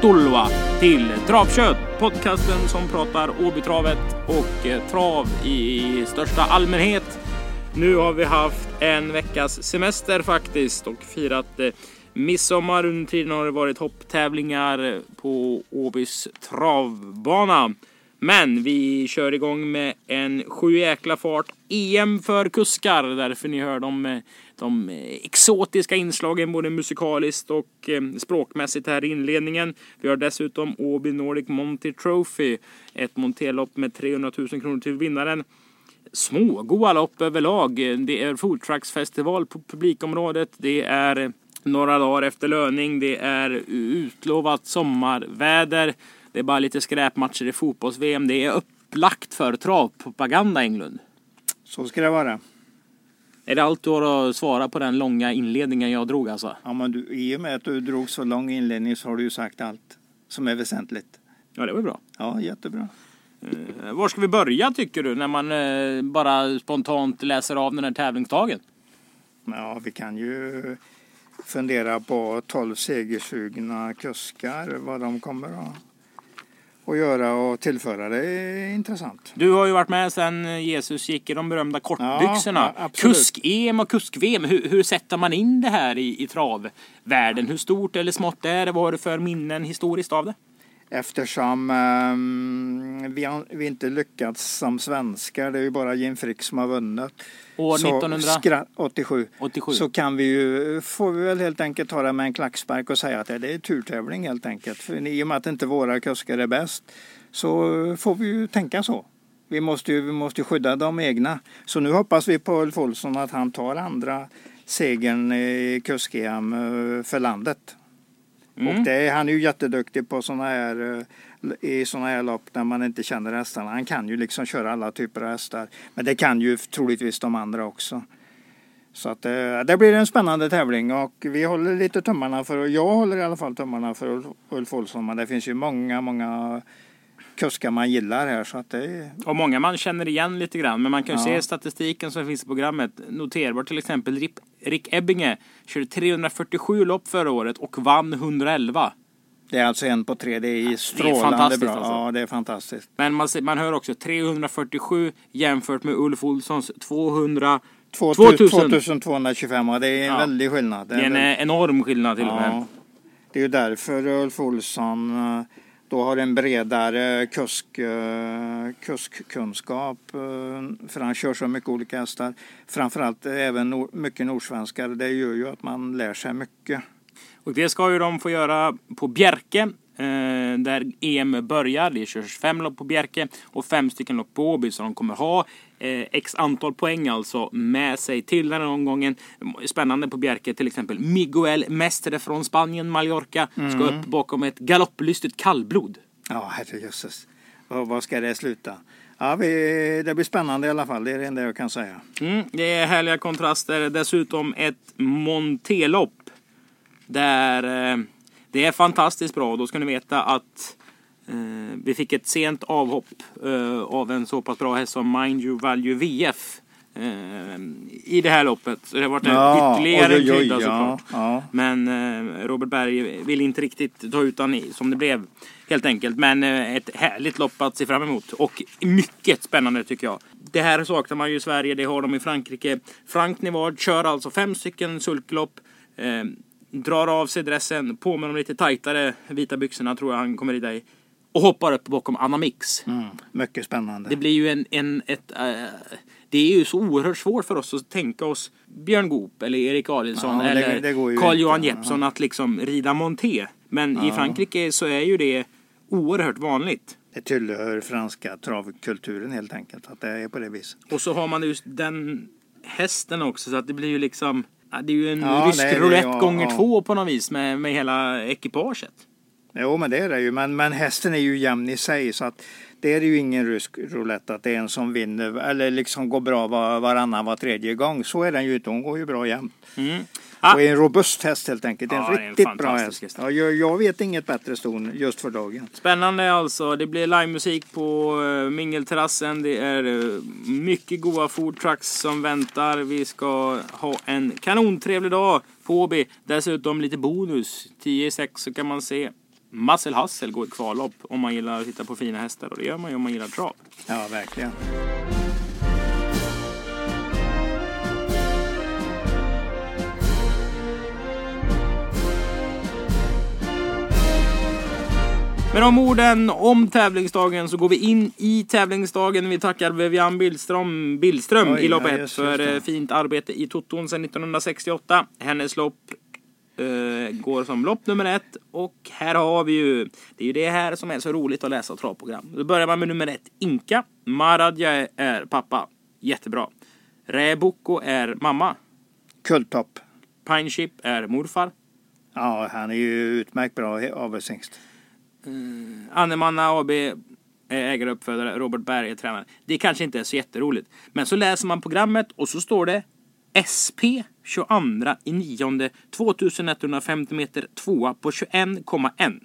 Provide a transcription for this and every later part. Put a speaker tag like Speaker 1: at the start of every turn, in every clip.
Speaker 1: Tulva till Travkött, podcasten som pratar Åbytravet och eh, trav i största allmänhet. Nu har vi haft en veckas semester faktiskt och firat eh, midsommar. Under tiden har det varit hopptävlingar eh, på Åbys travbana. Men vi kör igång med en sju jäkla fart EM för kuskar. Därför ni hör dem eh, de eh, exotiska inslagen både musikaliskt och eh, språkmässigt här i inledningen. Vi har dessutom Åby Nordic Monty Trophy. Ett monterlopp med 300 000 kronor till vinnaren smågoa lopp överlag. Det är foodtrucksfestival på publikområdet. Det är eh, några dagar efter löning. Det är utlovat sommarväder. Det är bara lite skräpmatcher i fotbolls-VM. Det är upplagt för travpropaganda Englund.
Speaker 2: Så ska det vara.
Speaker 1: Är det allt du har att svara på den långa inledningen jag drog alltså?
Speaker 2: Ja, men du, I och med att du drog så lång inledning så har du ju sagt allt som är väsentligt.
Speaker 1: Ja, det var bra.
Speaker 2: Ja, jättebra.
Speaker 1: Eh, Var ska vi börja tycker du när man eh, bara spontant läser av den här tävlingsdagen?
Speaker 2: Ja, vi kan ju fundera på 12 segersugna kuskar, vad de kommer att, att göra och tillföra. Det är intressant.
Speaker 1: Du har ju varit med sedan Jesus gick i de berömda kortbyxorna.
Speaker 2: Ja.
Speaker 1: Kusk-EM och kusk-VM. Hur, hur sätter man in det här i, i travvärlden? Hur stort eller smått är det? Vad har du för minnen historiskt av det?
Speaker 2: Eftersom ehm, vi, har, vi inte lyckats som svenskar, det är ju bara Jim Frick som har vunnit.
Speaker 1: År
Speaker 2: Så
Speaker 1: 1987.
Speaker 2: skra- 87. Så kan vi ju, får vi väl helt enkelt ta det med en klackspark och säga att det är turtävling helt enkelt. För i och med att inte våra kuskar är bäst så får vi ju tänka så. Vi måste ju vi måste skydda de egna. Så nu hoppas vi på Ulf Olsson att han tar andra segern i kusk-EM eh, för landet.
Speaker 1: Mm.
Speaker 2: Och det, är- han är ju jätteduktig på sådana här eh, i sådana här lopp när man inte känner hästarna. Han kan ju liksom köra alla typer av hästar. Men det kan ju troligtvis de andra också. Så att eh, det blir en spännande tävling och vi håller lite tummarna för, jag håller i alla fall tummarna för Ulf, Olsson. Men det finns ju många, många kuskar man gillar här så att det
Speaker 1: Och många man känner igen lite grann. Men man kan ju
Speaker 2: Ja.
Speaker 1: se statistiken som finns i programmet. Noterbar till exempel Rick, Rick Ebbinge körde 347 lopp förra året och vann 111.
Speaker 2: Det är alltså en på tre. Det är strålande
Speaker 1: fantastiskt
Speaker 2: bra.
Speaker 1: alltså.
Speaker 2: Ja, det är fantastiskt.
Speaker 1: Men man, man hör också 347 jämfört med Ulf Olssons 200.
Speaker 2: 2000.
Speaker 1: 2000.
Speaker 2: 2225 och det är en
Speaker 1: Ja.
Speaker 2: väldig skillnad.
Speaker 1: Det är en eh, enorm skillnad till och med.
Speaker 2: Ja, det är ju därför Ulf Olsson eh, då har en bredare kusk, eh, kuskkunskap. Eh, för han kör så mycket olika hästar. Framförallt även mycket nordsvenskar. Det gör ju att man lär sig mycket.
Speaker 1: Och det ska ju de få göra på Bjerke. Eh, där EM börjar. Det körs fem lopp på Bjerke och fem stycken lopp på Åby. Så de kommer ha eh, x antal poäng alltså med sig till den här omgången. Spännande på Bjerke till exempel. Miguel Mestre från Spanien, Mallorca. Ska upp bakom ett galopplystigt kallblod.
Speaker 2: Ja, herrejösses. Vad vad ska det sluta? Ja, vi, det blir spännande i alla fall. Det är det enda jag kan säga.
Speaker 1: Mm, det är härliga kontraster. Dessutom ett Montelopp. Där eh, det är fantastiskt bra. Då ska ni veta att eh, vi fick ett sent avhopp eh, av en så pass bra häst som Mind You Value VF. Eh, I det här loppet. Så det har varit en
Speaker 2: Ja,
Speaker 1: ytterligare en krydda
Speaker 2: ja,
Speaker 1: såklart.
Speaker 2: ja.
Speaker 1: Men eh, Robert Berg vill inte riktigt ta ut han som det blev. Helt enkelt. Men eh, ett härligt lopp att se fram emot. Och mycket spännande tycker jag. Det här saknar man ju i Sverige. Det har de i Frankrike. Frank Nivard kör alltså fem stycken sulklopp. Drar av sig dressen. På med de lite tajtare vita byxorna tror jag han kommer rida i. Och hoppar upp bakom Anna Mix.
Speaker 2: Mm, mycket spännande.
Speaker 1: Det blir ju en, en ett, eh, det är ju så oerhört svårt för oss att tänka oss Björn Goop eller Erik Adielsson
Speaker 2: Ja,
Speaker 1: eller Carl-Johan. Jeppsson att liksom rida monté. Men i Frankrike så är ju det oerhört vanligt.
Speaker 2: Det tillhör franska travkulturen helt enkelt. Att det är på det viset.
Speaker 1: Och så har man just den hästen också så att det blir ju liksom ja, det är ju en
Speaker 2: Ja,
Speaker 1: rysk
Speaker 2: det-
Speaker 1: roulette
Speaker 2: ja,
Speaker 1: gånger
Speaker 2: ja.
Speaker 1: två på något vis med, med hela ekipaget.
Speaker 2: Jo, men det är det ju. Men, men hästen är ju jämn i sig så att Det är ju ingen rysk roulette att det är en som vinner eller liksom går bra var, varannan, var tredje gång. Så är den ju inte. Hon går ju bra jämt.
Speaker 1: Mm. Ah,
Speaker 2: Och är en robust häst helt enkelt.
Speaker 1: Ja,
Speaker 2: en
Speaker 1: det är en
Speaker 2: riktigt bra häst.
Speaker 1: häst.
Speaker 2: Ja, jag, jag vet inget bättre ston just för dagen.
Speaker 1: Spännande alltså. Det blir livemusik på uh, mingelterrassen. Det är eh, mycket goda food trucks som väntar. Vi ska ha en kanontrevlig dag på Åby. Dessutom lite bonus. 10-6 så kan man se Marcel Hassel gå i kvallopp om man gillar att titta på fina hästar. Och det gör man ju om man gillar trav.
Speaker 2: Ja, verkligen.
Speaker 1: Med de orden om tävlingsdagen så går vi in i tävlingsdagen. Vi tackar Vivian Billström, Billström
Speaker 2: Oj,
Speaker 1: i lopp
Speaker 2: ja,
Speaker 1: 1
Speaker 2: just
Speaker 1: för eh, fint arbete i Toton sedan 1968. Hennes lopp eh, går som lopp nummer ett. Och här har vi ju, det är ju det här som är så roligt att läsa travprogram. Då börjar man med nummer ett, Inka. Maradja är pappa. Jättebra. Reboko är mamma.
Speaker 2: Kulltopp.
Speaker 1: Pine Chip är morfar.
Speaker 2: Ja, han är ju utmärkt bra avelshingst.
Speaker 1: Annemanna AB ägare och uppfödare, Robert Berg är tränare. Det kanske inte är så jätteroligt. Men så läser man programmet och så står det SP 22 i nionde 2150 meter tvåa på 21,1.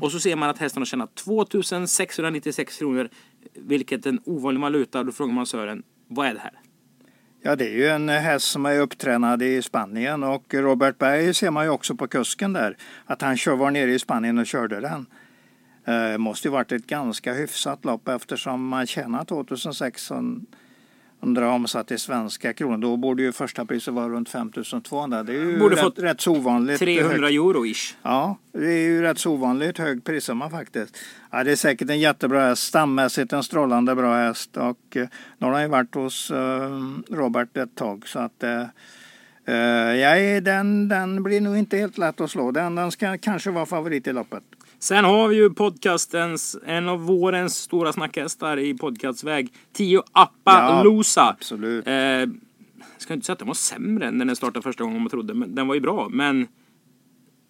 Speaker 1: Och så ser man att hästen har tjänat 2696 kronor, vilket är en ovanlig valuta. Då frågar man Sören, vad är det här?
Speaker 2: Ja, det är ju en eh, häst som är upptränad i Spanien och Robert Berg ser man ju också på kusken där. Att han kör var nere i Spanien och körde den. Eh, måste ju varit ett ganska hyfsat lopp eftersom man tjänar 2600 omsatt i svenska kronor. Då borde ju första priset vara runt 5200. Det är ju
Speaker 1: Borde
Speaker 2: rätt,
Speaker 1: fått
Speaker 2: rätt så ovanligt.
Speaker 1: 300
Speaker 2: högt.
Speaker 1: euro ish.
Speaker 2: Ja, det är ju rätt så ovanligt hög prissumma faktiskt. Ja, det är säkert en jättebra häst. Stammässigt en strålande bra häst. Och eh, nu har han ju varit hos eh, Robert ett tag. Så att eh, eh, ja, den, den blir nog inte helt lätt att slå. Den, den ska kanske vara favorit i loppet.
Speaker 1: Sen har vi ju podcastens, en av vårens stora snackhästar i podcastväg. Tio Appaloosa.
Speaker 2: absolut.
Speaker 1: Eh, jag ska inte säga att den var sämre än när den startade första gången man trodde. Men den var ju bra. Men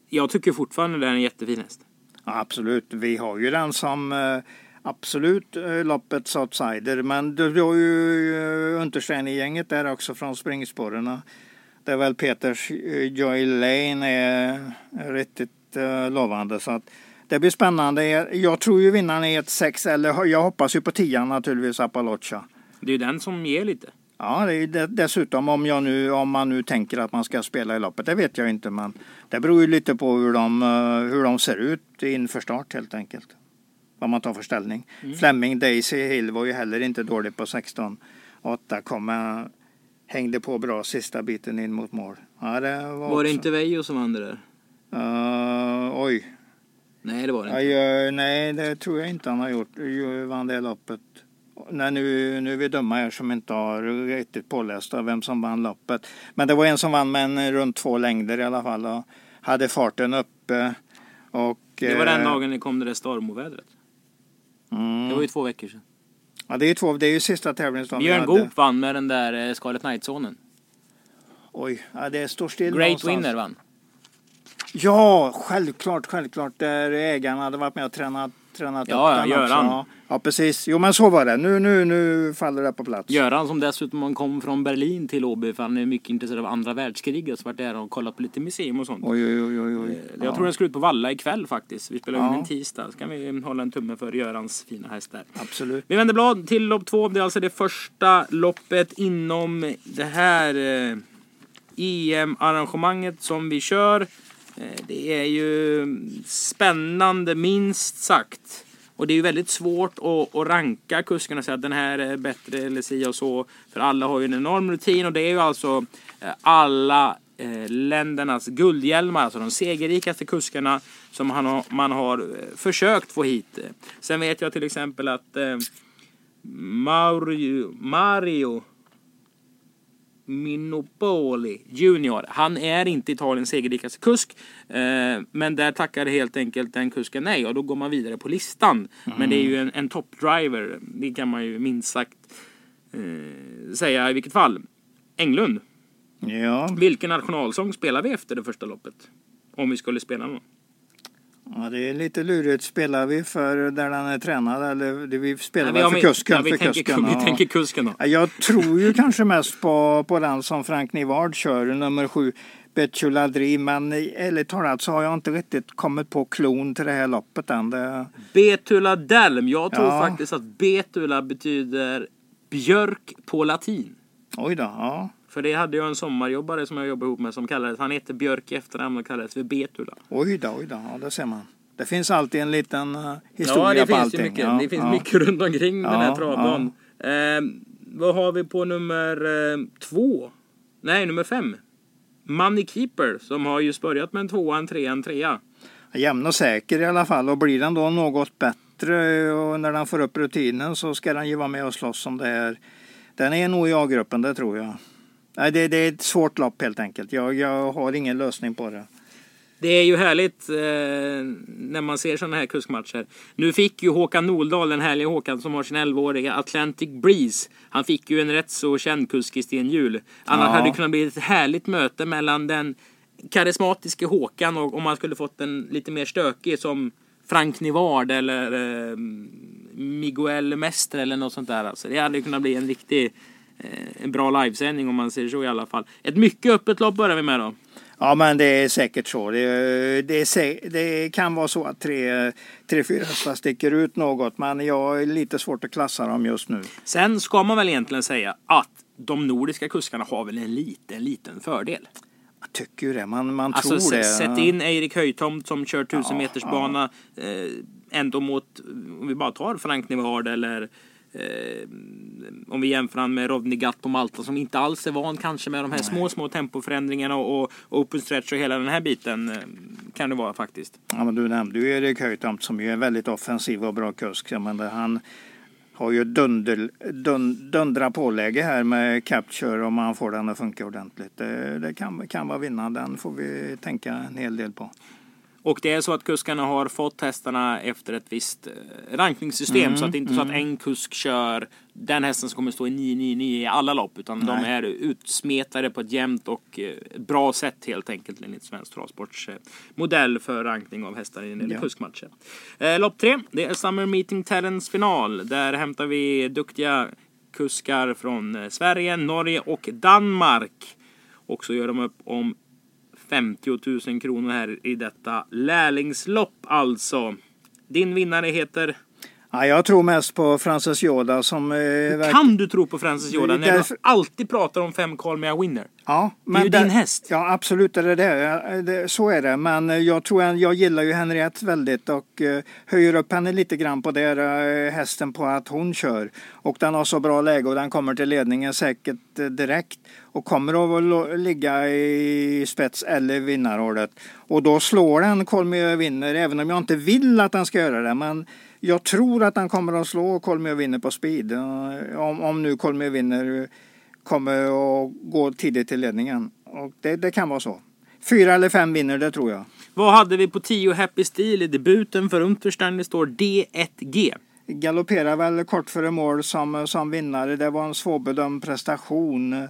Speaker 1: jag tycker fortfarande den är en jättefin häst.
Speaker 2: Ja, absolut. Vi har ju den som eh, absolut eh, loppets outsider. Men du har ju eh, Unterstein i gänget där också från springspåren. Det är väl Peters Joy Lane är riktigt lovande. Så att det blir spännande. Jag tror ju vinnaren är ett 6 eller jag hoppas ju på 10 naturligtvis Appalachia.
Speaker 1: Det är ju den som ger lite.
Speaker 2: Ja, det är det, dessutom om, jag nu, om man nu tänker att man ska spela i loppet, det vet jag inte. Men det beror ju lite på hur de, eh, hur de ser ut inför start helt enkelt. Vad man tar för ställning. Fleming Daisy Hill var ju heller inte dålig på 16. 8 kom, eh, hängde på bra sista biten in mot mål. Ja, det var
Speaker 1: Var det
Speaker 2: också-
Speaker 1: inte Veijo som vann det där?
Speaker 2: Eh, oj.
Speaker 1: Nej, det var det inte.
Speaker 2: jag, nej, det tror jag inte han har gjort. Jag vann det loppet. Nej, nu, nu är vi dumma här som inte har riktigt påläst av vem som vann loppet. Men det var en som vann med en runt två längder i alla fall och hade farten uppe. Och,
Speaker 1: Det var den
Speaker 2: eh,
Speaker 1: dagen det kom det där stormovädret.
Speaker 2: Mm,
Speaker 1: Det var ju två veckor sedan.
Speaker 2: ja, det är två, det är ju sista tävlingsdagen.
Speaker 1: Björn. Goop vann med den där eh, Scarlet Knight-sonen.
Speaker 2: Oj, ja, det står still
Speaker 1: Great
Speaker 2: någonstans.
Speaker 1: Winner vann.
Speaker 2: Ja, självklart, självklart. Där ägaren hade varit med och tränat, tränat
Speaker 1: Ja,
Speaker 2: upp
Speaker 1: ja,
Speaker 2: den
Speaker 1: Göran.
Speaker 2: också. Ja, ja, precis. Jo, men så var det. Nu, nu, nu faller det på plats.
Speaker 1: Göran som dessutom kom från Berlin till Åby för han är mycket intresserad av andra världskriget. Så varit där och kollat på lite museum och sånt.
Speaker 2: Oj, oj, oj, oj.
Speaker 1: Eh, Jag tror den ska ut på Valla ikväll faktiskt. Vi spelar in
Speaker 2: Ja.
Speaker 1: en tisdag. Så kan vi hålla en tumme för Görans fina häst där.
Speaker 2: Absolut.
Speaker 1: Vi vänder blad till lopp två. Det är alltså det första loppet inom det här eh, EM-arrangemanget som vi kör. Eh, det är ju spännande minst sagt. Och det är ju väldigt svårt att, att ranka kuskarna och säga att den här är bättre eller si och så. För alla har ju en enorm rutin och det är ju alltså eh, alla eh, ländernas guldhjälmar, alltså de segerrikaste kuskarna som man har, man har försökt få hit. Sen vet jag till exempel att Mario, Mario Minopoli Junior. Han är inte Italiens segerrikaste kusk. Eh, men där tackar helt enkelt den kusken nej och då går man vidare på listan. Men det är ju en, en toppdriver. Det kan man ju minst sagt eh, säga i vilket fall. Englund.
Speaker 2: Ja,
Speaker 1: Vilken nationalsång spelar vi efter det första loppet? Om vi skulle spela någon.
Speaker 2: Ja, det är lite lurigt. Spelar vi för där den är tränad eller vi spelar
Speaker 1: Nej, vi
Speaker 2: för kusken?
Speaker 1: Ja, vi,
Speaker 2: för
Speaker 1: tänker,
Speaker 2: kusken
Speaker 1: vi
Speaker 2: ja.
Speaker 1: tänker kusken då.
Speaker 2: Ja, Jag tror ju kanske mest på, på den som Frank Nivard kör, nummer sju, Betula Dream. Men ärligt talat så har jag inte riktigt kommit på klon till det här loppet än. Det,
Speaker 1: Betula Delm. Jag tror
Speaker 2: Ja.
Speaker 1: faktiskt att Betula betyder björk på latin.
Speaker 2: oj då, ja.
Speaker 1: För det hade jag en sommarjobbare som jag jobbade ihop med som kallades, han hette Björk i efternamn och kallades för Betula.
Speaker 2: Oj då, oj då, ja, det ser man. Det finns alltid en liten uh, historia
Speaker 1: Ja, det
Speaker 2: på
Speaker 1: finns
Speaker 2: allting.
Speaker 1: mycket.
Speaker 2: Ja,
Speaker 1: det finns
Speaker 2: ja.
Speaker 1: mycket runt omkring den här
Speaker 2: Ja,
Speaker 1: travdagen. Eh, vad har vi på nummer eh, två? Nej, nummer fem. Money Keeper som har just börjat med en tvåa, en trea, en trea.
Speaker 2: Jämn och säker i alla fall och blir den då något bättre och när den får upp rutinen så ska den ju vara med och slåss om det här. Den är nog i A-gruppen, det tror jag. Nej, det, det är ett svårt lopp helt enkelt. Jag, jag har ingen lösning på det.
Speaker 1: Det är ju härligt eh, när man ser sådana här kuskmatcher. Nu fick ju Håkan Noldal, den härliga Håkan som har sin 11-åriga Atlantic Breeze. Han fick ju en rätt så känd kusk i Sten Hjul. Annars
Speaker 2: Ja.
Speaker 1: hade det kunnat bli ett härligt möte mellan den karismatiske Håkan och om man skulle fått en lite mer stökig som Frank Nivard eller eh, Miguel Mestre eller något sånt där. Alltså, det hade kunnat bli en riktig en bra livesändning om man säger så i alla fall. Ett mycket öppet lopp börjar vi med då.
Speaker 2: Ja, men det är säkert så. Det, det, sä- det kan vara så att tre, tre fyra hästar sticker ut något, men jag är lite svårt att klassa dem just nu.
Speaker 1: Sen ska man väl egentligen säga att de nordiska kuskarna har väl en liten, liten fördel.
Speaker 2: Jag tycker ju det. Man, man
Speaker 1: Alltså
Speaker 2: tror det.
Speaker 1: sätt in Erik Höjtomt som kör 1000
Speaker 2: Ja,
Speaker 1: meters bana eh, ändå mot, om vi bara tar Frank Nivard eller eh, om vi jämför han med Rodney Gatt på Malta som inte alls är van kanske med de här små, små tempoförändringarna och, och open stretch och hela den här biten eh, kan det vara faktiskt.
Speaker 2: Ja, men du nämnde ju Erik Höjtomt som ju är en väldigt offensiv och bra kusk. Jag menar, han har ju dunder, dun, dundra påläge här med Capture om han får den att funka ordentligt. Det, det kan, kan vara vinnande. Den får vi tänka en hel del på.
Speaker 1: Och det är så att kuskarna har fått hästarna efter ett visst eh, rankningssystem.
Speaker 2: Mm,
Speaker 1: så att det är inte så att en kusk kör den hästen som kommer stå i 999 i alla lopp. Utan de
Speaker 2: Nej.
Speaker 1: är utsmetade på ett jämnt och eh, bra sätt helt enkelt enligt Svensk Travsports modell för rankning av hästar i en
Speaker 2: Ja.
Speaker 1: kuskmatcher. Eh, lopp tre, det är Summer Meeting Talents final. Där hämtar vi duktiga kuskar från Sverige, Norge och Danmark. Och så gör de upp om 50 000 kronor här i detta lärlingslopp alltså. Din vinnare heter...
Speaker 2: Ja, jag tror mest på Frances Yoda som... Eh,
Speaker 1: Kan du tro på Francis Jordan när
Speaker 2: Därför-
Speaker 1: du alltid pratar om fem Call Me A Winner?
Speaker 2: Ja,
Speaker 1: Det är ju
Speaker 2: där-
Speaker 1: din häst.
Speaker 2: Ja, absolut är det det. Så är det. Men eh, jag tror jag, jag gillar ju Henriette väldigt och eh, höjer upp henne lite grann på det eh, hästen på att hon kör. Och den har så bra läge och den kommer till ledningen säkert eh, direkt och kommer att ligga i spets eller vinnarhålet. Och då slår den Kolmö vinner även om jag inte vill att den ska göra det. Men jag tror att den kommer att slå Kolmö vinner på speed. Om, om nu Kolmö vinner kommer att gå tidigt till ledningen. Och det, det kan vara så. Fyra eller fem vinner, det tror jag.
Speaker 1: Vad hade vi på 10 Happy Steel i debuten för Unterstein? Det står D1G.
Speaker 2: Galopperar väl kort före mål som, som vinnare. Det var en svårbedömd prestation.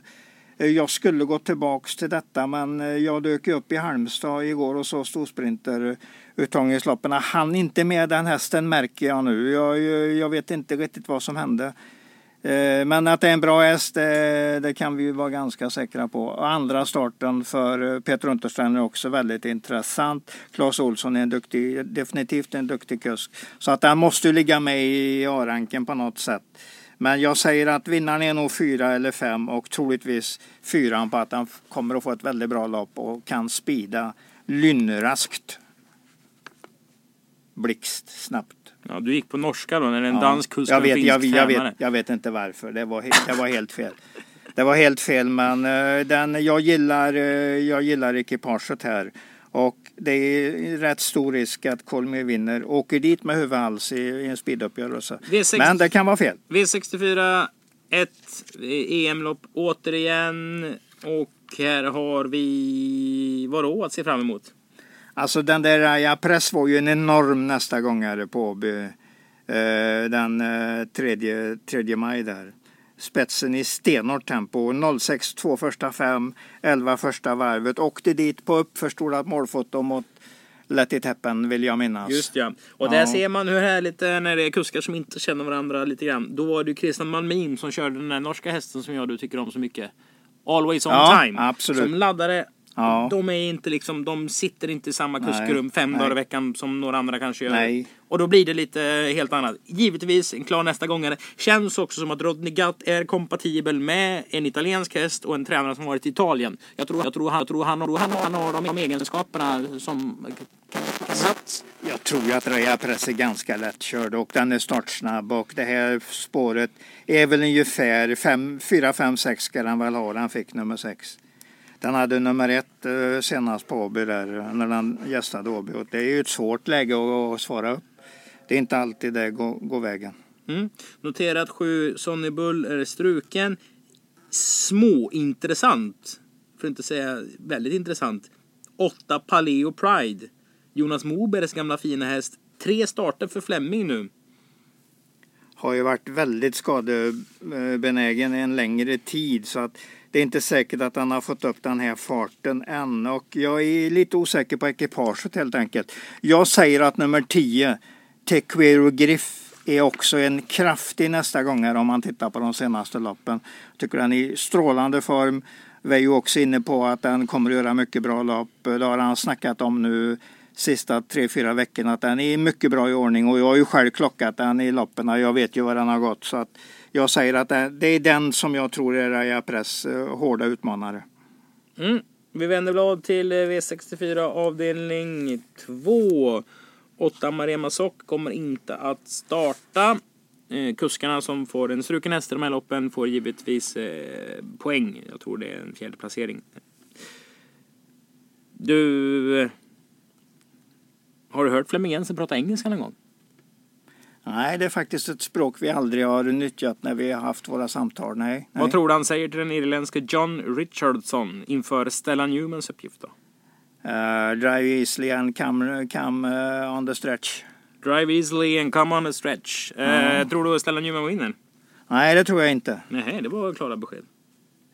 Speaker 2: Eh, jag skulle gå tillbaks till detta men eh, jag dök upp i Halmstad igår och så storsprinter eh, uttagningsloppen. Han inte med den hästen märker jag nu. Jag, jag vet inte riktigt vad som hände. Men att det är en bra häst, det, det kan vi ju vara ganska säkra på. Och Andra starten för Peter Unterstein är också väldigt intressant. Claes Olsson är en duktig, definitivt en duktig kusk. Så att den måste ju ligga med i A-ranken på något sätt. Men jag säger att vinnaren är nog fyra eller fem och troligtvis fyran på att han kommer att få ett väldigt bra lopp och kan spida lynnraskt. Blixt snabbt.
Speaker 1: Ja, du gick på norska då när en
Speaker 2: Ja,
Speaker 1: dansk kusk
Speaker 2: jag vet, jag, jag, vet, jag vet inte varför. Det var, det var helt fel. Det var helt fel, men eh, den, jag, gillar, eh, jag gillar ekipaget här. Och det är rätt stor risk att Kolmi vinner. Åker dit med huvudhals i, i en speeduppgörelse.
Speaker 1: V6
Speaker 2: Men det kan vara fel.
Speaker 1: V64 ett EM-lopp återigen. Och här har vi vadå att se fram emot?
Speaker 2: Alltså den där Raja Press var ju en enorm nästa gångare på Åby. eh, Den eh, tredje, tredje maj där. Spetsen i stenhårt tempo. 06 två första fem, 11 första varvet. Åkte dit på uppförstorat målfoto mot Let it happen vill jag minnas.
Speaker 1: Just ja. Och där
Speaker 2: Ja.
Speaker 1: ser man hur härligt det är när det är kuskar som inte känner varandra lite grann. Då var det ju Christian Malmin som körde den där norska hästen som jag och du tycker om så mycket. Always on
Speaker 2: Ja,
Speaker 1: time.
Speaker 2: absolut.
Speaker 1: Som laddare.
Speaker 2: Ja.
Speaker 1: De är inte liksom, de sitter inte i samma kuskrum fem
Speaker 2: nej.
Speaker 1: dagar i veckan som några andra kanske gör.
Speaker 2: Nej.
Speaker 1: Och då blir det lite helt annat. Givetvis en klar nästa gångare. Känns också som att Rodney Gatt är kompatibel med en italiensk häst och en tränare som varit i Italien. Jag tror, jag tror, han, jag tror han, han, han har de, egenskaperna som
Speaker 2: Så jag tror att Reja Press är ganska lättkörd och den är startsnabb och det här spåret är väl ungefär 4, 5, 6 ska den väl ha. Den fick nummer 6. Den hade nummer ett eh, senast på Åby där när den gästade Åby och det är ju ett svårt läge att, svara upp. Det är inte alltid det går, går vägen.
Speaker 1: Mm. Notera att 7 Sonny Bull är struken. Småintressant, för att inte säga väldigt intressant. 8 Paleo Pride. Jonas Mobergs gamla fina häst. Tre starter för Flemming nu.
Speaker 2: har ju varit väldigt skadebenägen en längre tid så att det är inte säkert att han har fått upp den här farten än och jag är lite osäker på ekipaget helt enkelt. Jag säger att nummer 10, Tequero Griff, är också en kraftig nästa gångare om man tittar på de senaste loppen. Jag tycker den är i strålande form. Vi är ju också inne på att den kommer att göra mycket bra lopp. Det har han snackat om nu sista tre, fyra veckorna att den är mycket bra i ordning och jag har ju själv klockat den i loppen. Jag vet ju var den har gått så att jag säger att det är den som jag tror är Raja Press eh, hårda utmanare.
Speaker 1: Mm. Vi vänder blad till eh, V64 avdelning 2. 8 Marema Sock kommer inte att starta. Eh, kuskarna som får en struken häst i de här loppen får givetvis poäng. Jag tror det är en fjärde placering. Du... Har du hört Flemming Jensen prata engelska någon gång?
Speaker 2: Nej, det är faktiskt ett språk vi aldrig har nyttjat när vi har haft våra samtal. Nej. nej.
Speaker 1: Vad tror du han säger till den irländske John Richardson inför Stella Newmans uppgift då?
Speaker 2: Eh, drive easily and come, come eh, on the stretch.
Speaker 1: Drive easily and come on a stretch. Eh, Tror du Stella Newman vinner?
Speaker 2: Nej, det tror jag inte.
Speaker 1: Nej, det var klara besked.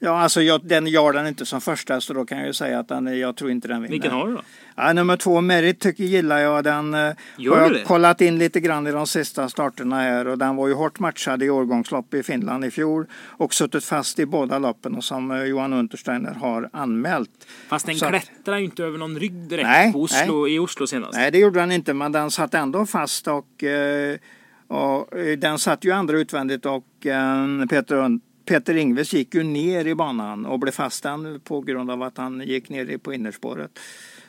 Speaker 2: Ja, alltså jag, den gör den inte som första så då kan jag ju säga att den, jag tror inte den vinner.
Speaker 1: Vilken har du då?
Speaker 2: Ja, nummer två, Merit, tycker gillar jag. Den eh,
Speaker 1: Gör
Speaker 2: har jag
Speaker 1: det?
Speaker 2: kollat in lite grann i de sista starterna här och den var ju hårt matchad i årgångslopp i Finland i fjol och suttit fast i båda loppen och som eh, Johan Untersteiner har anmält.
Speaker 1: Fast den
Speaker 2: Så
Speaker 1: klättrar ju inte över någon rygg direkt
Speaker 2: Nej,
Speaker 1: Oslo, i Oslo senast.
Speaker 2: Nej, det gjorde den inte, men den satt ändå fast och, eh, och den satt ju andra utvändigt och Peter, Peter Ingves gick ju ner i banan och blev fast på grund av att han gick ner på innerspåret.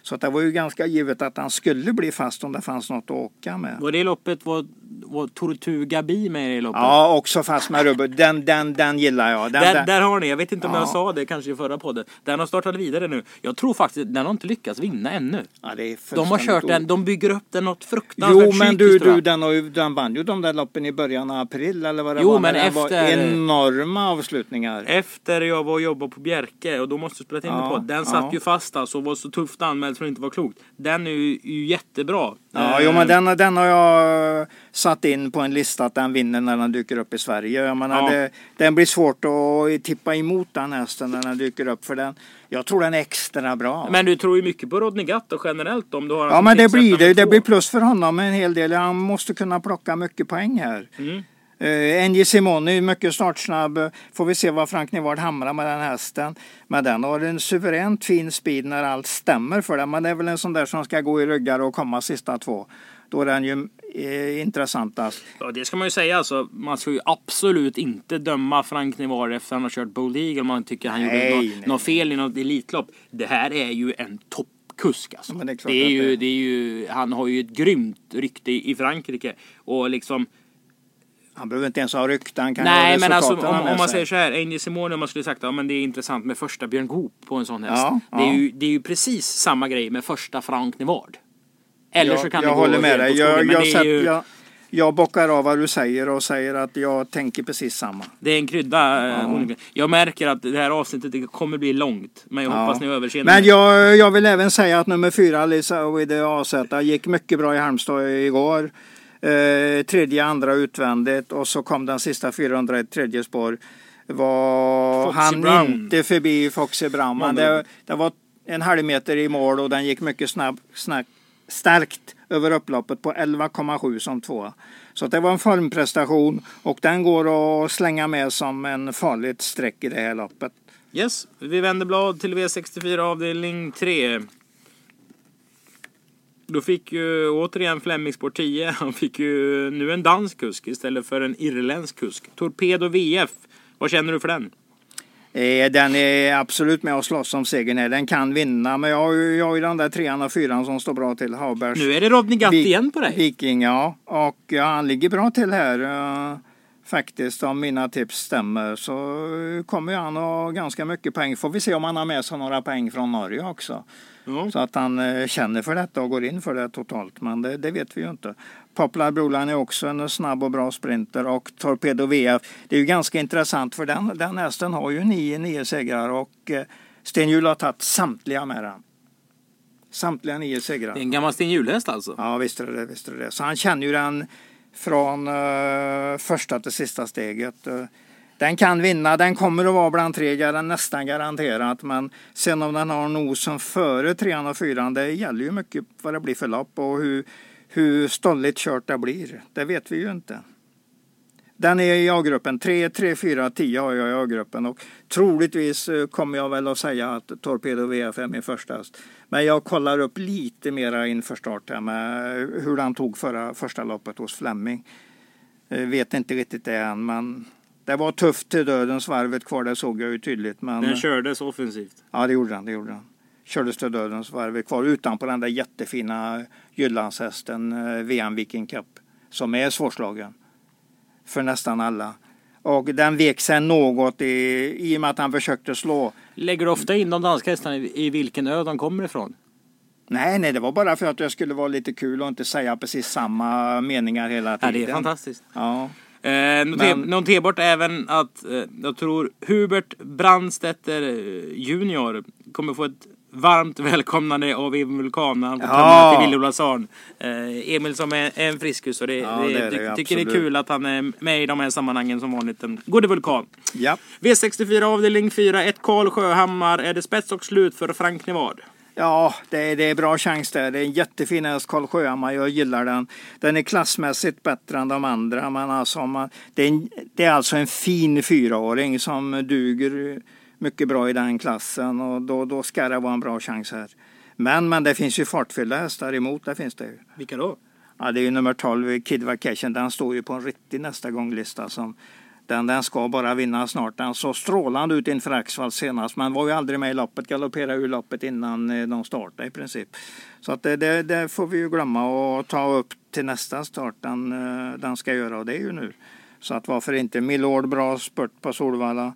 Speaker 2: Så att det var ju ganska givet att han skulle bli fast om det fanns något att åka med.
Speaker 1: Var det loppet var, var Tortuga Bi med i det loppet?
Speaker 2: Ja, också fast med rubbet. Den, den, den gillar jag. Den,
Speaker 1: Där,
Speaker 2: den,
Speaker 1: där har ni, jag vet inte om
Speaker 2: Ja.
Speaker 1: jag sa det kanske i förra podden. Den har startat vidare nu. Jag tror faktiskt den har inte lyckats vinna ännu.
Speaker 2: ja, det är
Speaker 1: De har kört den, de bygger upp den något fruktansvärt
Speaker 2: Jo, men du, du den, har ju, den vann ju de där loppen i början av april eller vad det
Speaker 1: Jo,
Speaker 2: var.
Speaker 1: men
Speaker 2: det var
Speaker 1: efter-
Speaker 2: enorma avslutningar.
Speaker 1: Efter jag var och jobbade på Bjerke och då måste jag spela in
Speaker 2: Ja,
Speaker 1: på. Den satt
Speaker 2: ja.
Speaker 1: ju fast alltså och var så tufft anmäld så det inte var klokt. Den är ju, ju jättebra.
Speaker 2: Ja,
Speaker 1: Eh,
Speaker 2: jo, men den, den har jag satt in på en lista att den vinner när den dyker upp i Sverige. Jag menar,
Speaker 1: Ja.
Speaker 2: det, den blir svårt att tippa emot den hästen när den dyker upp för den. Jag tror den är extra bra.
Speaker 1: Men du tror ju mycket på Rodney Gatt och generellt om du har
Speaker 2: ja, men det blir det. Det blir plus för honom en hel del. Han måste kunna plocka mycket poäng här.
Speaker 1: Mm.
Speaker 2: Uh, NJ Simoni, mycket startsnabb. Får vi se vad Frank Nivard hamrar med den hästen. Men den har en suveränt fin speed när allt stämmer för den. Men det är väl en sån där som ska gå i ryggar och komma sista två. Då är den ju eh, intressantast.
Speaker 1: Ja, det ska man ju säga alltså. Man ska ju absolut inte döma Frank Nivar efter att han har kört Bold Eagle om man tycker han
Speaker 2: Nej,
Speaker 1: gjorde något, något fel i något elitlopp. Det här är ju en toppkusk alltså.
Speaker 2: Ja, men det är
Speaker 1: det är ju,
Speaker 2: det-
Speaker 1: är ju, han har ju ett grymt rykte i Frankrike. Och liksom,
Speaker 2: Han behöver inte ens ha rykte. Han kan
Speaker 1: nej
Speaker 2: ha
Speaker 1: men alltså om,
Speaker 2: med
Speaker 1: om man säger så här. Angie Simone om man skulle sagt att ja, men det är intressant med första Björn Goop på en sån häst.
Speaker 2: Ja,
Speaker 1: det, är
Speaker 2: ja.
Speaker 1: ju, det är ju precis samma grej med första Frank Nivard. Eller
Speaker 2: jag,
Speaker 1: så kan
Speaker 2: jag
Speaker 1: det gå
Speaker 2: håller med
Speaker 1: helt
Speaker 2: dig. Jag, jag, sätter-
Speaker 1: ju-
Speaker 2: jag, jag bockar av vad du säger och säger att jag tänker precis samma.
Speaker 1: Det är en krydda. eh,
Speaker 2: Ja.
Speaker 1: Jag märker att det här avsnittet kommer bli långt. Men jag
Speaker 2: Ja.
Speaker 1: hoppas ni överseende.
Speaker 2: Men jag, jag vill även säga att nummer fyra, Lisa With AZ, gick mycket bra i Halmstad igår. Eh, tredje, andra utvändigt och så kom den sista 400 i tredje spår. Var
Speaker 1: Foxy
Speaker 2: han
Speaker 1: Brown.
Speaker 2: inte förbi Foxy Brown. Men det, det var en halv meter i mål och den gick mycket snabb, snabb, starkt över upploppet på 11,7 som tvåa. Så det var en formprestation och den går att slänga med som en farligt streck i det här loppet.
Speaker 1: Yes, vi vänder blad till V64 avdelning 3. Då fick ju återigen Flemming Sport 10. Han fick ju nu en dansk kusk istället för en irländsk kusk. Torpedo VF. Vad känner du för den?
Speaker 2: Eh, Den är absolut med och slåss om segern. Den kan vinna, men jag har ju, jag har ju den där trean och fyran som står bra till. Haubergs.
Speaker 1: Nu är det Rodney Gatt
Speaker 2: Vi-
Speaker 1: igen på dig.
Speaker 2: Viking, ja. Och ja, han ligger bra till här. Faktiskt, om mina tips stämmer så kommer han ha ganska mycket poäng. Får vi se om han har med sig några poäng från Norge också.
Speaker 1: Ja.
Speaker 2: Så att han eh, känner för detta och går in för det totalt. Men det, det vet vi ju inte. Popular Broline är också en snabb och bra sprinter och Torpedo VF. Det är ju ganska intressant för den, den hästen har ju nio, nio segrar och eh, Sten Hjul har tagit samtliga med den. Samtliga nio segrar.
Speaker 1: Det är en gammal Sten Hjul-häst alltså.
Speaker 2: Ja, visst är det. Visst är det. Så han känner ju den från eh, första till sista steget. Eh, den kan vinna, den kommer att vara bland tre, nästan garanterat. Men sen om den har nosen före trean och fyran, det gäller ju mycket vad det blir för lopp och hur, hur stolligt kört det blir. Det vet vi ju inte. Den är i A-gruppen. 3, 3, 4, 10 har jag i A-gruppen. Och troligtvis eh, kommer jag väl att säga att Torpedo VF är min första häst. Men jag kollar upp lite mera inför start här med hur han tog förra, första loppet hos Flemming. Eh, Vet inte riktigt det än, men det var tufft till dödens varvet kvar, det såg jag ju tydligt. Men,
Speaker 1: Den kördes offensivt.
Speaker 2: Ja, det gjorde han. Det gjorde han. Kördes till dödens varvet kvar utan på den där jättefina Jyllandshästen eh, VM Viking Cup som är svårslagen för nästan alla. Och den vek sig något i, i och med att han försökte slå.
Speaker 1: Lägger du ofta in de danska hästarna i, i vilken ö de kommer ifrån?
Speaker 2: Nej, nej, det var bara för att det skulle vara lite kul och inte säga precis samma meningar hela
Speaker 1: Ja,
Speaker 2: tiden.
Speaker 1: det är fantastiskt.
Speaker 2: Ja,
Speaker 1: Eh, noter,
Speaker 2: Men-
Speaker 1: Noterbart även att eh, jag tror Hubert Brandstetter eh, Junior kommer få ett varmt välkomnande av Emil Vulkan när han får
Speaker 2: Ja.
Speaker 1: till Lille Olafsson. Eh, Emil som är, är en friskus och det,
Speaker 2: Ja,
Speaker 1: det,
Speaker 2: det det
Speaker 1: tycker det är kul att han är med i de här sammanhangen som vanligt. En gode vulkan.
Speaker 2: ja.
Speaker 1: V64 avdelning 4, ett Karl Sjöhammar. Är det spets och slut för Frank Nevad?
Speaker 2: Ja, det är, det är bra chans där. Det är en jättefin häst, Karl Sjöhammar. Jag gillar den. Den är klassmässigt bättre än de andra. Men alltså, man, det, är en, det är alltså en fin fyraåring som duger mycket bra i den klassen. Och då, då ska det vara en bra chans här. Men, men det finns ju fartfyllda hästar emot. Det finns det ju.
Speaker 1: Vilka då?
Speaker 2: Ja, det är ju nummer 12, Kid Vacation. Den står ju på en riktig nästa gånglista. Den, den ska bara vinna snart. Den såg strålande ut inför Axvall senast, men var ju aldrig med i loppet. Galopperade ur loppet innan eh, de startade i princip. Så att det, det, det får vi ju glömma och ta upp till nästa start. Den, eh, den ska göra och det är ju nu. Så att varför inte? Milord bra spurt på Solvalla.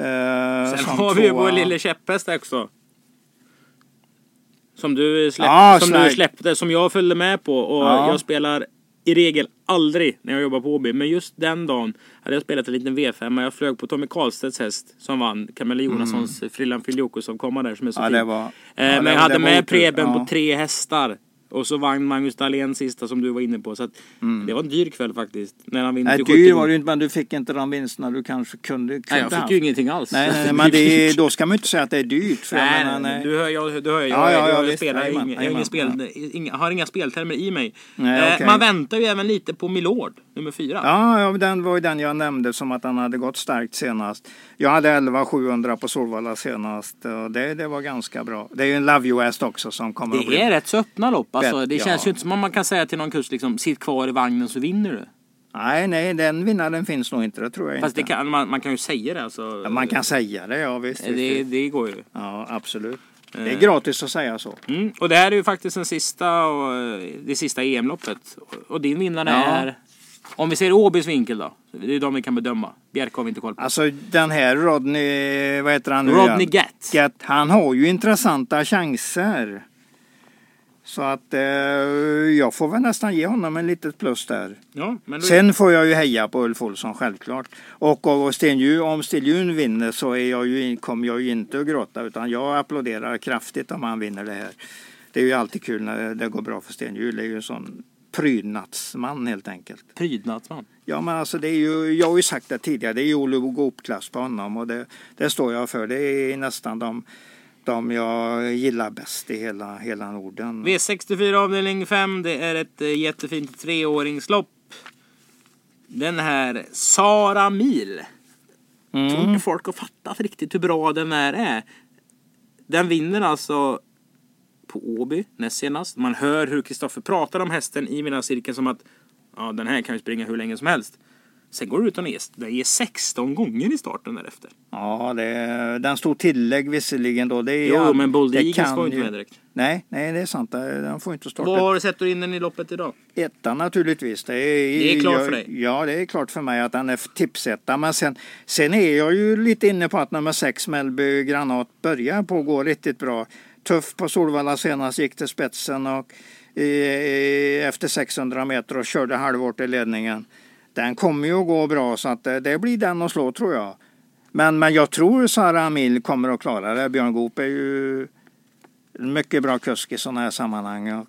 Speaker 2: Eh,
Speaker 1: Sen har vi ju vår lille käpphäst också. Som du, släpp,
Speaker 2: Ja,
Speaker 1: som du släppte, som jag följde med på. Och
Speaker 2: Ja.
Speaker 1: jag spelar i regel aldrig när jag jobbar på OB. Men just den dagen hade jag spelat en liten V5. Jag flög på Tommy Karlstedts häst som vann. Camilla Jonassons Frillan Filjoko som kommer där som är så
Speaker 2: Mm. Ja,
Speaker 1: fin.
Speaker 2: var,
Speaker 1: Eh,
Speaker 2: ja,
Speaker 1: men jag hade med. Preben på tre hästar. Och så vann Magnus Dahlén sista som du var inne på. Så att det var en dyr kväll faktiskt. När han vinner
Speaker 2: Mm. Nej, dyr
Speaker 1: 70.
Speaker 2: var det ju inte, men du fick inte de vinsterna du kanske kunde. kunde
Speaker 1: Nej, jag fick
Speaker 2: haft.
Speaker 1: ju ingenting alls.
Speaker 2: Nej, nej,
Speaker 1: det
Speaker 2: men det,
Speaker 1: dyrt.
Speaker 2: då ska man inte säga att det är dyrt. För jag
Speaker 1: Nej,
Speaker 2: menar,
Speaker 1: nej,
Speaker 2: nej.
Speaker 1: du hör, jag, du hör, jag,
Speaker 2: Ja, ja,
Speaker 1: jag,
Speaker 2: visst.
Speaker 1: spelar jag har, inga
Speaker 2: jajamän,
Speaker 1: spel, inga, har inga speltermer i mig.
Speaker 2: Nej,
Speaker 1: eh,
Speaker 2: okej.
Speaker 1: Man väntar ju även lite på Milord, nummer fyra.
Speaker 2: Ja, ja, den var ju den jag nämnde som att han hade gått starkt senast. Jag hade 11 700 på Solvalla senast och det, det var ganska bra. Det är ju en Love You West också som kommer att bli...
Speaker 1: Det är rätt så öppna lopp. Alltså, det känns
Speaker 2: ja.
Speaker 1: ju inte som om man kan säga till någon kusk liksom, sitt kvar i vagnen så vinner du.
Speaker 2: Nej, nej, den vinnaren finns nog inte, det tror jag
Speaker 1: Fast
Speaker 2: inte.
Speaker 1: kan, man, man kan ju säga det alltså.
Speaker 2: Ja, man kan säga det, ja visst.
Speaker 1: Det,
Speaker 2: visst.
Speaker 1: det går ju.
Speaker 2: Ja, absolut. Det är
Speaker 1: Eh.
Speaker 2: gratis att säga så.
Speaker 1: Mm. Och det här är ju faktiskt den sista, och, eh, det sista EM-loppet. Och- din vinnare
Speaker 2: Ja.
Speaker 1: är, om vi ser Åbys vinkel då. Det är de vi kan bedöma. Bjerke har vi inte koll på.
Speaker 2: Alltså den här Rodney, vad heter han nu
Speaker 1: Rodney
Speaker 2: igen?
Speaker 1: Gatt.
Speaker 2: Gatt, han har ju intressanta chanser. Så att eh, jag får väl nästan ge honom en litet plus där.
Speaker 1: Ja, då,
Speaker 2: Sen får jag ju heja på Ulf Olsson självklart. Och av Stenhjul, om Stenhjul vinner så är jag ju, kommer jag ju inte att gråta utan jag applåderar kraftigt om han vinner det här. Det är ju alltid kul när det går bra för Stenhjul. Det är ju en sån prydnadsman helt enkelt.
Speaker 1: prydnadsman.
Speaker 2: Ja men alltså det är ju, jag har ju sagt det tidigare, det är ju Olof Goop-klass på honom och det, det står jag för. Det är nästan de, de jag gillar bäst i hela, hela Norden.
Speaker 1: V64 avdelning 5. Det är ett eh, jättefint treåringslopp. Den här Sara Mil.
Speaker 2: Mm.
Speaker 1: Tror inte folk har fattat riktigt hur bra den här är. Den vinner alltså på Åby näst senast. Man hör hur Kristoffer pratar om hästen i vinnarcirkeln som att ja, den här kan ju springa hur länge som helst. Sen går det ut och ger, den ger 16 gånger i starten därefter.
Speaker 2: Ja, det, den stod tillägg visserligen då. Det är
Speaker 1: Jo,
Speaker 2: all-
Speaker 1: men Bold
Speaker 2: det
Speaker 1: Eagles var inte
Speaker 2: ju-
Speaker 1: med direkt.
Speaker 2: Nej, nej, det är sant. Den får inte starta.
Speaker 1: Vad har du sett in den i loppet idag?
Speaker 2: Etta naturligtvis. Det är,
Speaker 1: Det är klart
Speaker 2: jag,
Speaker 1: för dig?
Speaker 2: Ja, det är klart för mig att den är tipsetta. Men sen, sen är jag ju lite inne på att nummer sex Mellby Granat börjar på att gå riktigt bra. Tuff på Solvalla senast, gick till spetsen och i, i, efter 600 meter och körde halvårt i ledningen. Den kommer ju att gå bra så att det, det blir den att slå tror jag. Men, men jag tror Sara Amil kommer att klara det. Björn Goop är ju en mycket bra kusk i sådana här sammanhang. Och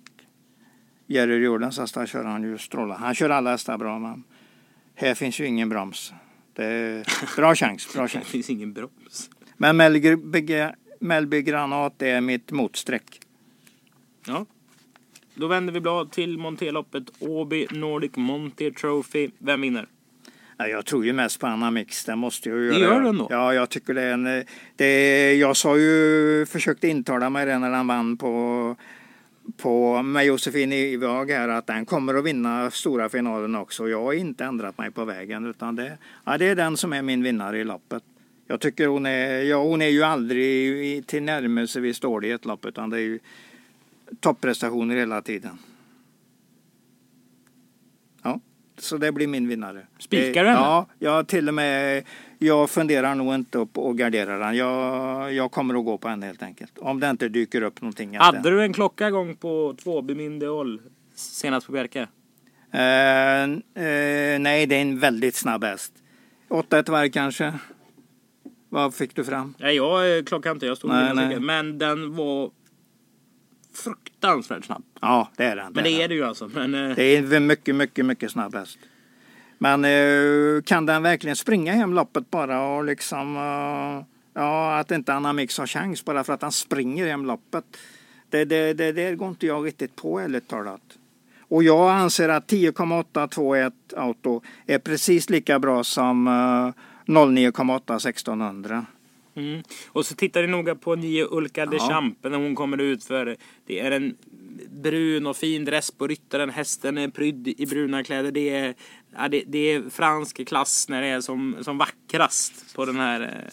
Speaker 2: Jerry Jordans hästar kör han ju strålande. Han kör alla hästar bra men här finns ju ingen broms. Det är bra chans, bra
Speaker 1: Det
Speaker 2: chans.
Speaker 1: finns ingen broms.
Speaker 2: Men Mellby Granat är mitt motsträck.
Speaker 1: Ja. Då vänder vi blad till Monteloppet. Åby Nordic Monte Trophy. Vem vinner?
Speaker 2: Ja, jag tror ju mest på Anna Mix, det måste jag ju
Speaker 1: Det
Speaker 2: göra.
Speaker 1: gör den då?
Speaker 2: Ja, jag tycker det är en... Det är, jag sa ju, försökte intala mig det när han vann på, på med Josefin Ivag här att den kommer att vinna stora finalen också. Jag har inte ändrat mig på vägen utan det, ja, det är den som är min vinnare i loppet. Jag tycker hon är, ja, hon är ju aldrig till närmelsevis dålig i ett lopp utan det är ju topprestationer hela tiden. Ja, så det blir min vinnare.
Speaker 1: Spikar du
Speaker 2: Eh,
Speaker 1: henne?
Speaker 2: Ja, jag till och med, jag funderar nog inte på att gardera den. Jag, jag kommer att gå på henne helt enkelt. Om det inte dyker upp någonting.
Speaker 1: Hade du en klocka igång på två Beminde senast på Bjerke?
Speaker 2: Eh, eh, nej, det är en väldigt snabb häst. Åtta ett varv kanske. Vad fick du fram?
Speaker 1: Nej, jag klockade inte. Jag stod
Speaker 2: nej.
Speaker 1: nej. Men den var fruktansvärt snabb.
Speaker 2: Ja, det är den.
Speaker 1: Men det
Speaker 2: den.
Speaker 1: är det ju alltså. Men, eh,
Speaker 2: Det är en mycket, mycket, mycket snabb häst. Men eh, kan den verkligen springa hem loppet bara och liksom... eh, ja, att inte Anna Mix har chans bara för att han springer hem loppet. Det, det, det, det går inte jag riktigt på ärligt talat. Och jag anser att 10,821 auto är precis lika bra som eh, 09,8 1600.
Speaker 1: Mm. Och så tittar ni noga på nio Ulka de. Champe när hon kommer ut för det är en brun och fin dress på ryttaren. Hästen är prydd i bruna kläder. Det är, ja, det, det är fransk klass när det är som, som vackrast på den här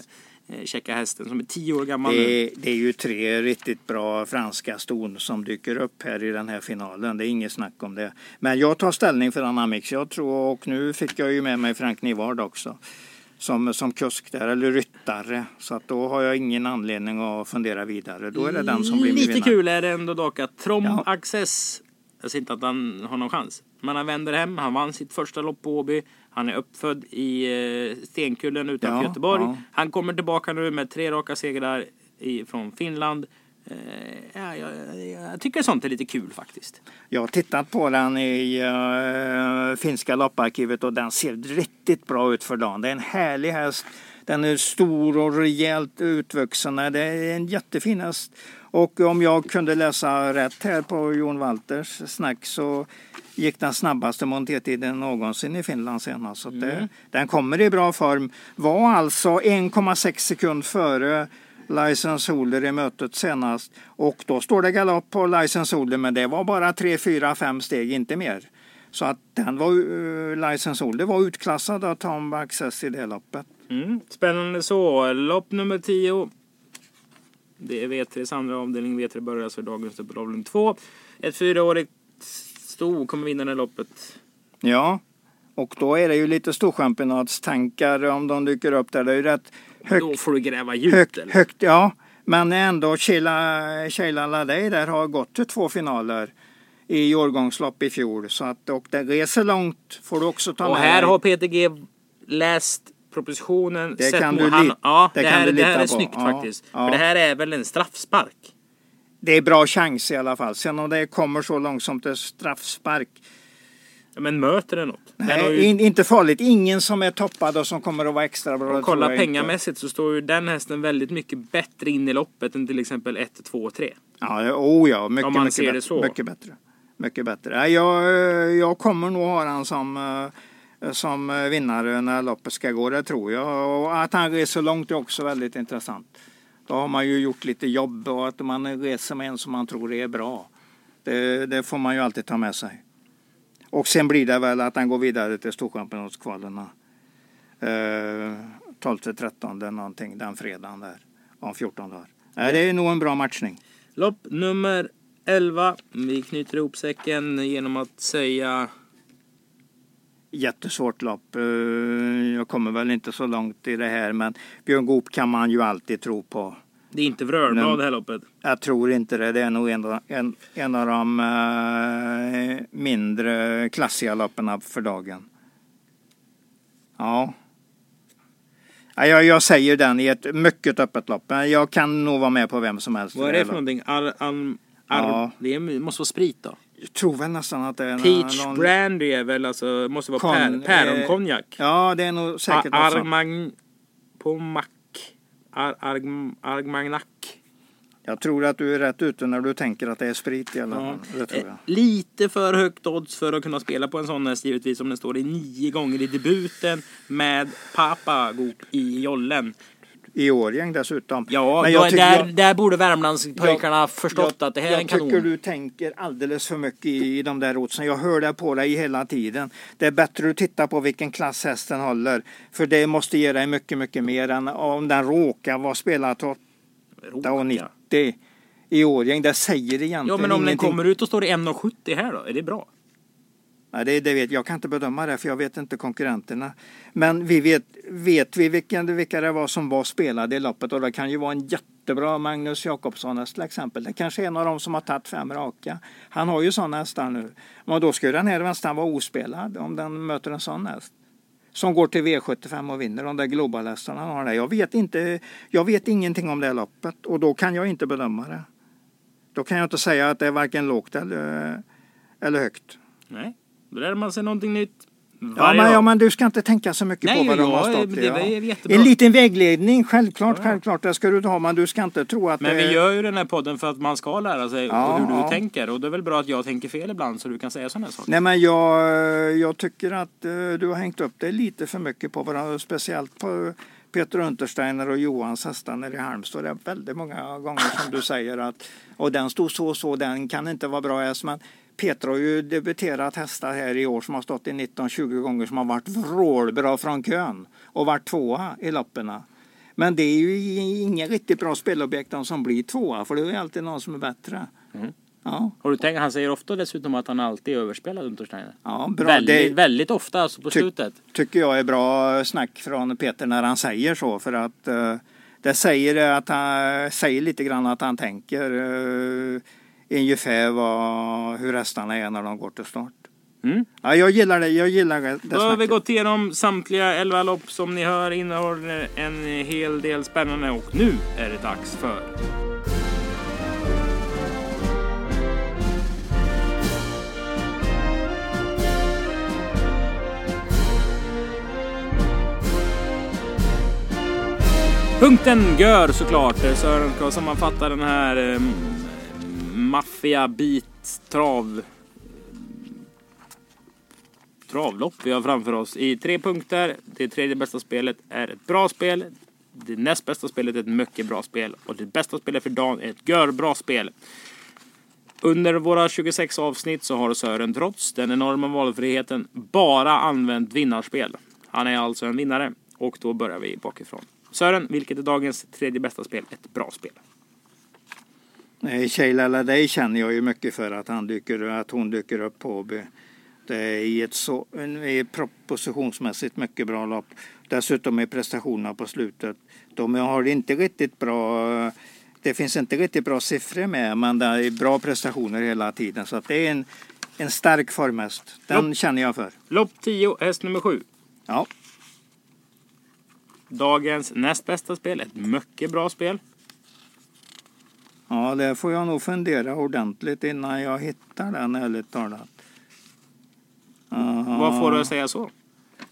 Speaker 1: eh, tjecka hästen som är tio år gammal.
Speaker 2: Det är, det är ju tre riktigt bra franska ston som dyker upp här i den här finalen. Det är inget snack om det. Men jag tar ställning för Anamix. Jag tror, och nu fick jag ju med mig Frank Nivard också. Som, som kusk där, eller ryttare. Så att då har jag ingen anledning att fundera vidare. Då är det den som blir
Speaker 1: Lite
Speaker 2: vinnare.
Speaker 1: kul är det ändå dock att Trom
Speaker 2: Ja.
Speaker 1: Access, jag säger inte att han har någon chans, men han vänder hem. Han vann sitt första lopp på Åby. Han är uppfödd i eh, Stenkullen utanför
Speaker 2: Ja,
Speaker 1: Göteborg.
Speaker 2: ja.
Speaker 1: Han kommer tillbaka nu med tre raka segrar i, från Finland. Eh, ja, jag, jag, tycker sånt är lite kul faktiskt.
Speaker 2: Jag har tittat på den i uh, finska lopparkivet och den ser riktigt bra ut för dagen. Det är en härlig häst. Den är stor och rejält utvuxen. Det är en jättefin häst. Och om jag kunde läsa rätt här på Jon Walters snack så gick den snabbaste montertiden någonsin i Finland senast. Så det, den kommer i bra form. Var alltså 1,6 sekund före License Holder i mötet senast. Och då står det galopp på License Holder men det var bara 3, 4, 5 steg, inte mer. Så att den var, uh, License Holder var utklassad av Tom Access i det loppet.
Speaker 1: Mm. Spännande så. Lopp nummer 10. Det är V3s andra avdelning. V3 börjar alltså dagens upp avdelning 2. Ett fyraårigt sto kommer vinna det loppet.
Speaker 2: Ja, och då är det ju lite storchampionatstankar om de dyker upp där. Det är ju rätt
Speaker 1: Då
Speaker 2: högt,
Speaker 1: får du gräva djupt.
Speaker 2: högt,
Speaker 1: eller?
Speaker 2: högt ja. Men ändå Sheila, Ladej där har gått till två finaler i årgångslopp i fjol. Så att, och det reser långt får du också ta
Speaker 1: Och
Speaker 2: med
Speaker 1: här
Speaker 2: dig.
Speaker 1: har PTG läst propositionen.
Speaker 2: Det kan du
Speaker 1: han,
Speaker 2: lit-
Speaker 1: Ja,
Speaker 2: det
Speaker 1: det,
Speaker 2: kan
Speaker 1: här, det här
Speaker 2: lita
Speaker 1: är
Speaker 2: på.
Speaker 1: snyggt
Speaker 2: Ja,
Speaker 1: faktiskt.
Speaker 2: ja.
Speaker 1: För det här är väl en straffspark?
Speaker 2: Det är bra chans i alla fall. Sen om det kommer så långt som till straffspark.
Speaker 1: Men möter det något? Den
Speaker 2: Nej,
Speaker 1: ju,
Speaker 2: in, inte farligt. Ingen som är toppad och som kommer att vara extra bra. det
Speaker 1: och kolla
Speaker 2: jag inte.
Speaker 1: pengamässigt så står ju den hästen väldigt mycket bättre in i loppet än till exempel 1, 2, 3.
Speaker 2: Ja, oh ja, mycket,
Speaker 1: Om man
Speaker 2: mycket,
Speaker 1: ser det
Speaker 2: bättre,
Speaker 1: så.
Speaker 2: mycket bättre. Mycket bättre. Jag, jag kommer nog ha han som, eh, som vinnare när loppet ska gå, det tror jag. Och att han reser långt är också väldigt intressant. Då har man ju gjort lite jobb och att man reser med en som man tror är bra. Det, det får man ju alltid ta med sig. Och sen blir det väl att han går vidare till Storchampionatskvalen. Eh, 12-13 någonting den fredagen där. Om 14 dagar. Nej, det är nog en bra matchning.
Speaker 1: Lopp nummer 11. Vi knyter ihop säcken genom att säga
Speaker 2: Jättesvårt lopp. Eh, Jag kommer väl inte så långt i det här men Björn Goop kan man ju alltid tro på.
Speaker 1: Det är inte Vrörblad
Speaker 2: Men-
Speaker 1: det här loppet.
Speaker 2: Jag tror inte det. Det är nog en, av- en, en av de eh, mindre klassiga loppen för dagen. Ja. Ja, Jag, jag säger den i ett mycket öppet lopp. Men Jag kan nog vara med på vem som helst.
Speaker 1: Vad är det för någonting? Ar, ar, ar,
Speaker 2: Ja.
Speaker 1: Det måste vara sprit då?
Speaker 2: Jag tror väl nästan att det är
Speaker 1: Peach
Speaker 2: någon...
Speaker 1: Brandy är väl alltså, måste vara
Speaker 2: Kon-
Speaker 1: pär, päronkonjak.
Speaker 2: Ja, det är nog säkert sånt.
Speaker 1: Armagn... På mack. Ar, arg, argmagnac.
Speaker 2: Jag tror att du är rätt ute när du tänker att det är sprit i alla
Speaker 1: Ja.
Speaker 2: fall. Det tror
Speaker 1: Eh,
Speaker 2: jag.
Speaker 1: Lite för högt odds för att kunna spela på en sån häst givetvis om den står i nio gånger i debuten med Papa Goop i jollen.
Speaker 2: I Årjäng dessutom.
Speaker 1: Ja,
Speaker 2: Men jag
Speaker 1: där,
Speaker 2: jag-
Speaker 1: där borde Värmlandspojkarna förstått
Speaker 2: jag,
Speaker 1: att det här är
Speaker 2: jag
Speaker 1: en kanon.
Speaker 2: tycker du tänker alldeles för mycket i de där oddsen. Jag hör det på dig hela tiden. Det är bättre att titta på vilken klass hästen håller. För det måste ge dig mycket, mycket mer än om den råkar vara spelad till 8 och 90 i Årjäng. Det säger egentligen
Speaker 1: Ja, men om den
Speaker 2: ingenting.
Speaker 1: kommer ut och står i 1,70 här då, är det bra?
Speaker 2: Nej, det, det vet, jag kan inte bedöma det för jag vet inte konkurrenterna. Men vi vet, vet vi vilka, vilka det var som var spelade i loppet och det kan ju vara en jättebra Magnus Jakobsson till exempel. Det kanske är en av dem som har tagit fem raka. Han har ju sådana hästar nu. Men då skulle den här hästen vara ospelad om den möter en sån häst. Som går till V75 och vinner de där globalhästarna. han har där. Jag vet, inte, jag vet ingenting om det här loppet och då kan jag inte bedöma det. Då kan jag inte säga att det är varken lågt eller, eh, eller högt.
Speaker 1: Nej, då lär man sig någonting nytt.
Speaker 2: Ja men, ja, men du ska inte tänka så mycket
Speaker 1: Nej,
Speaker 2: på vad de har
Speaker 1: ja,
Speaker 2: stått
Speaker 1: det
Speaker 2: Ja.
Speaker 1: jättebra.
Speaker 2: En liten vägledning, självklart,
Speaker 1: Ja.
Speaker 2: självklart. Det ska du ha, men du ska inte tro att
Speaker 1: Men
Speaker 2: det
Speaker 1: vi gör ju den här podden för att man ska lära sig
Speaker 2: Ja,
Speaker 1: hur du
Speaker 2: ja.
Speaker 1: tänker. Och det är väl bra att jag tänker fel ibland så du kan säga sådana här saker.
Speaker 2: Nej men jag, jag tycker att eh, du har hängt upp dig lite för mycket på varandra, speciellt på Peter Untersteiner och Johans hästar nere i Halmstad. Det är väldigt många gånger som du säger att och den stod så och så, den kan inte vara bra häst. Men Peter har ju debuterat hästar här i år som har stått i 19-20 gånger som har varit vrålbra från kön och varit tvåa i lopperna. Men det är ju ingen riktigt bra spelobjekt de som blir tvåa för det är ju alltid någon som är bättre.
Speaker 1: Mm.
Speaker 2: Ja,
Speaker 1: Har du tänkt, han säger ofta dessutom att han alltid är överspelad Untersteiner.
Speaker 2: ja, bra.
Speaker 1: Väldigt,
Speaker 2: Det-
Speaker 1: väldigt ofta alltså på
Speaker 2: Ty-
Speaker 1: slutet.
Speaker 2: tycker jag är bra snack från Peter när han säger så för att eh, det säger att han säger lite grann att han tänker eh, ungefär vad, hur hästarna är när de går till start.
Speaker 1: Mm.
Speaker 2: Ja, jag gillar det. Jag gillar det,
Speaker 1: Då har vi gått igenom samtliga 11 lopp som ni hör innehåller en hel del spännande och nu är det dags för Punkten gör såklart. Sören ska sammanfatta den här maffia-bit trav travlopp vi har framför oss i tre punkter. Det tredje bästa spelet är ett bra spel. Det näst bästa spelet är ett mycket bra spel. Och det bästa spelet för dagen är ett görbra spel. Under våra 26 avsnitt så har Sören trots den enorma valfriheten bara använt vinnarspel. Han är alltså en vinnare. Och då börjar vi bakifrån. Sören, vilket är dagens tredje bästa spel? Ett bra spel.
Speaker 2: Sheila Ladej känner jag ju mycket för att, han dyker, att hon dyker upp på Åby. Det är i ett så, ett propositionsmässigt mycket bra lopp. Dessutom är prestationerna på slutet. De har inte riktigt bra det finns inte riktigt bra siffror med men det är bra prestationer hela tiden. Så att det är en, en stark formhäst. Den
Speaker 1: Ja.
Speaker 2: känner jag för.
Speaker 1: Lopp 10, häst nummer 7.
Speaker 2: Ja.
Speaker 1: Dagens näst bästa spel. Ett mycket bra spel.
Speaker 2: Ja, det får jag nog fundera ordentligt innan jag hittar den ärligt talat. Ja,
Speaker 1: Vad får du säga så?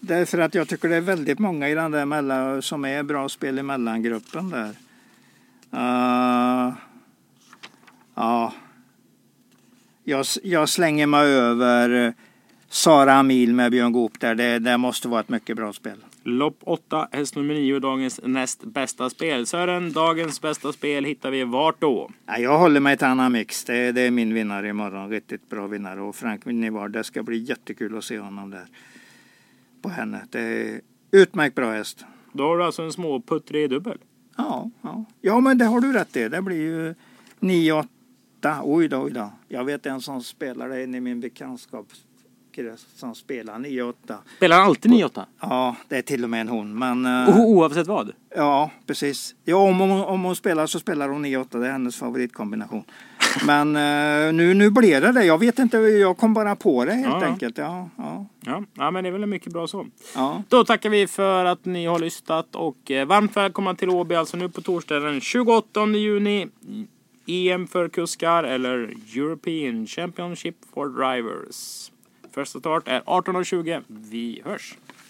Speaker 2: Därför att jag tycker det är väldigt många i den där mellan, som är bra spel i mellangruppen där. Uh, ja. Jag, jag slänger mig över Sara Amil med Björn Goop där. Det, det måste vara ett mycket bra spel.
Speaker 1: Lopp 8, häst nummer 9, dagens näst bästa spel. Sören, dagens bästa spel hittar vi vart då?
Speaker 2: Ja, jag håller mig till Anna Mix. Det, det är min vinnare imorgon. Riktigt bra vinnare. Och Frank Nivard, det ska bli jättekul att se honom där. På henne. Det är utmärkt bra häst.
Speaker 1: Då har du alltså en små puttrig dubbel?
Speaker 2: Ja, ja. ja, men det har du rätt i. Det blir ju 9-8. Oj då, oj då. Jag vet en som spelar det i min bekantskap som spelar 9-8.
Speaker 1: Spelar han alltid 9-8?
Speaker 2: Ja, det är till och med en hon. Men,
Speaker 1: o oavsett vad?
Speaker 2: Ja, precis. Ja, om, hon, om hon spelar så spelar hon 9-8. Det är hennes favoritkombination. Men nu, nu blev det det. Jag vet inte. Jag kom bara på det helt
Speaker 1: ja,
Speaker 2: enkelt. Ja,
Speaker 1: ja. Ja, ja, men det är väl mycket bra så.
Speaker 2: Ja.
Speaker 1: Då tackar vi för att ni har lyssnat och eh, varmt välkomna till Åby alltså nu på torsdagen den 28 juni. EM för kuskar eller European Championship for Drivers. Första start är 18.20. Vi hörs!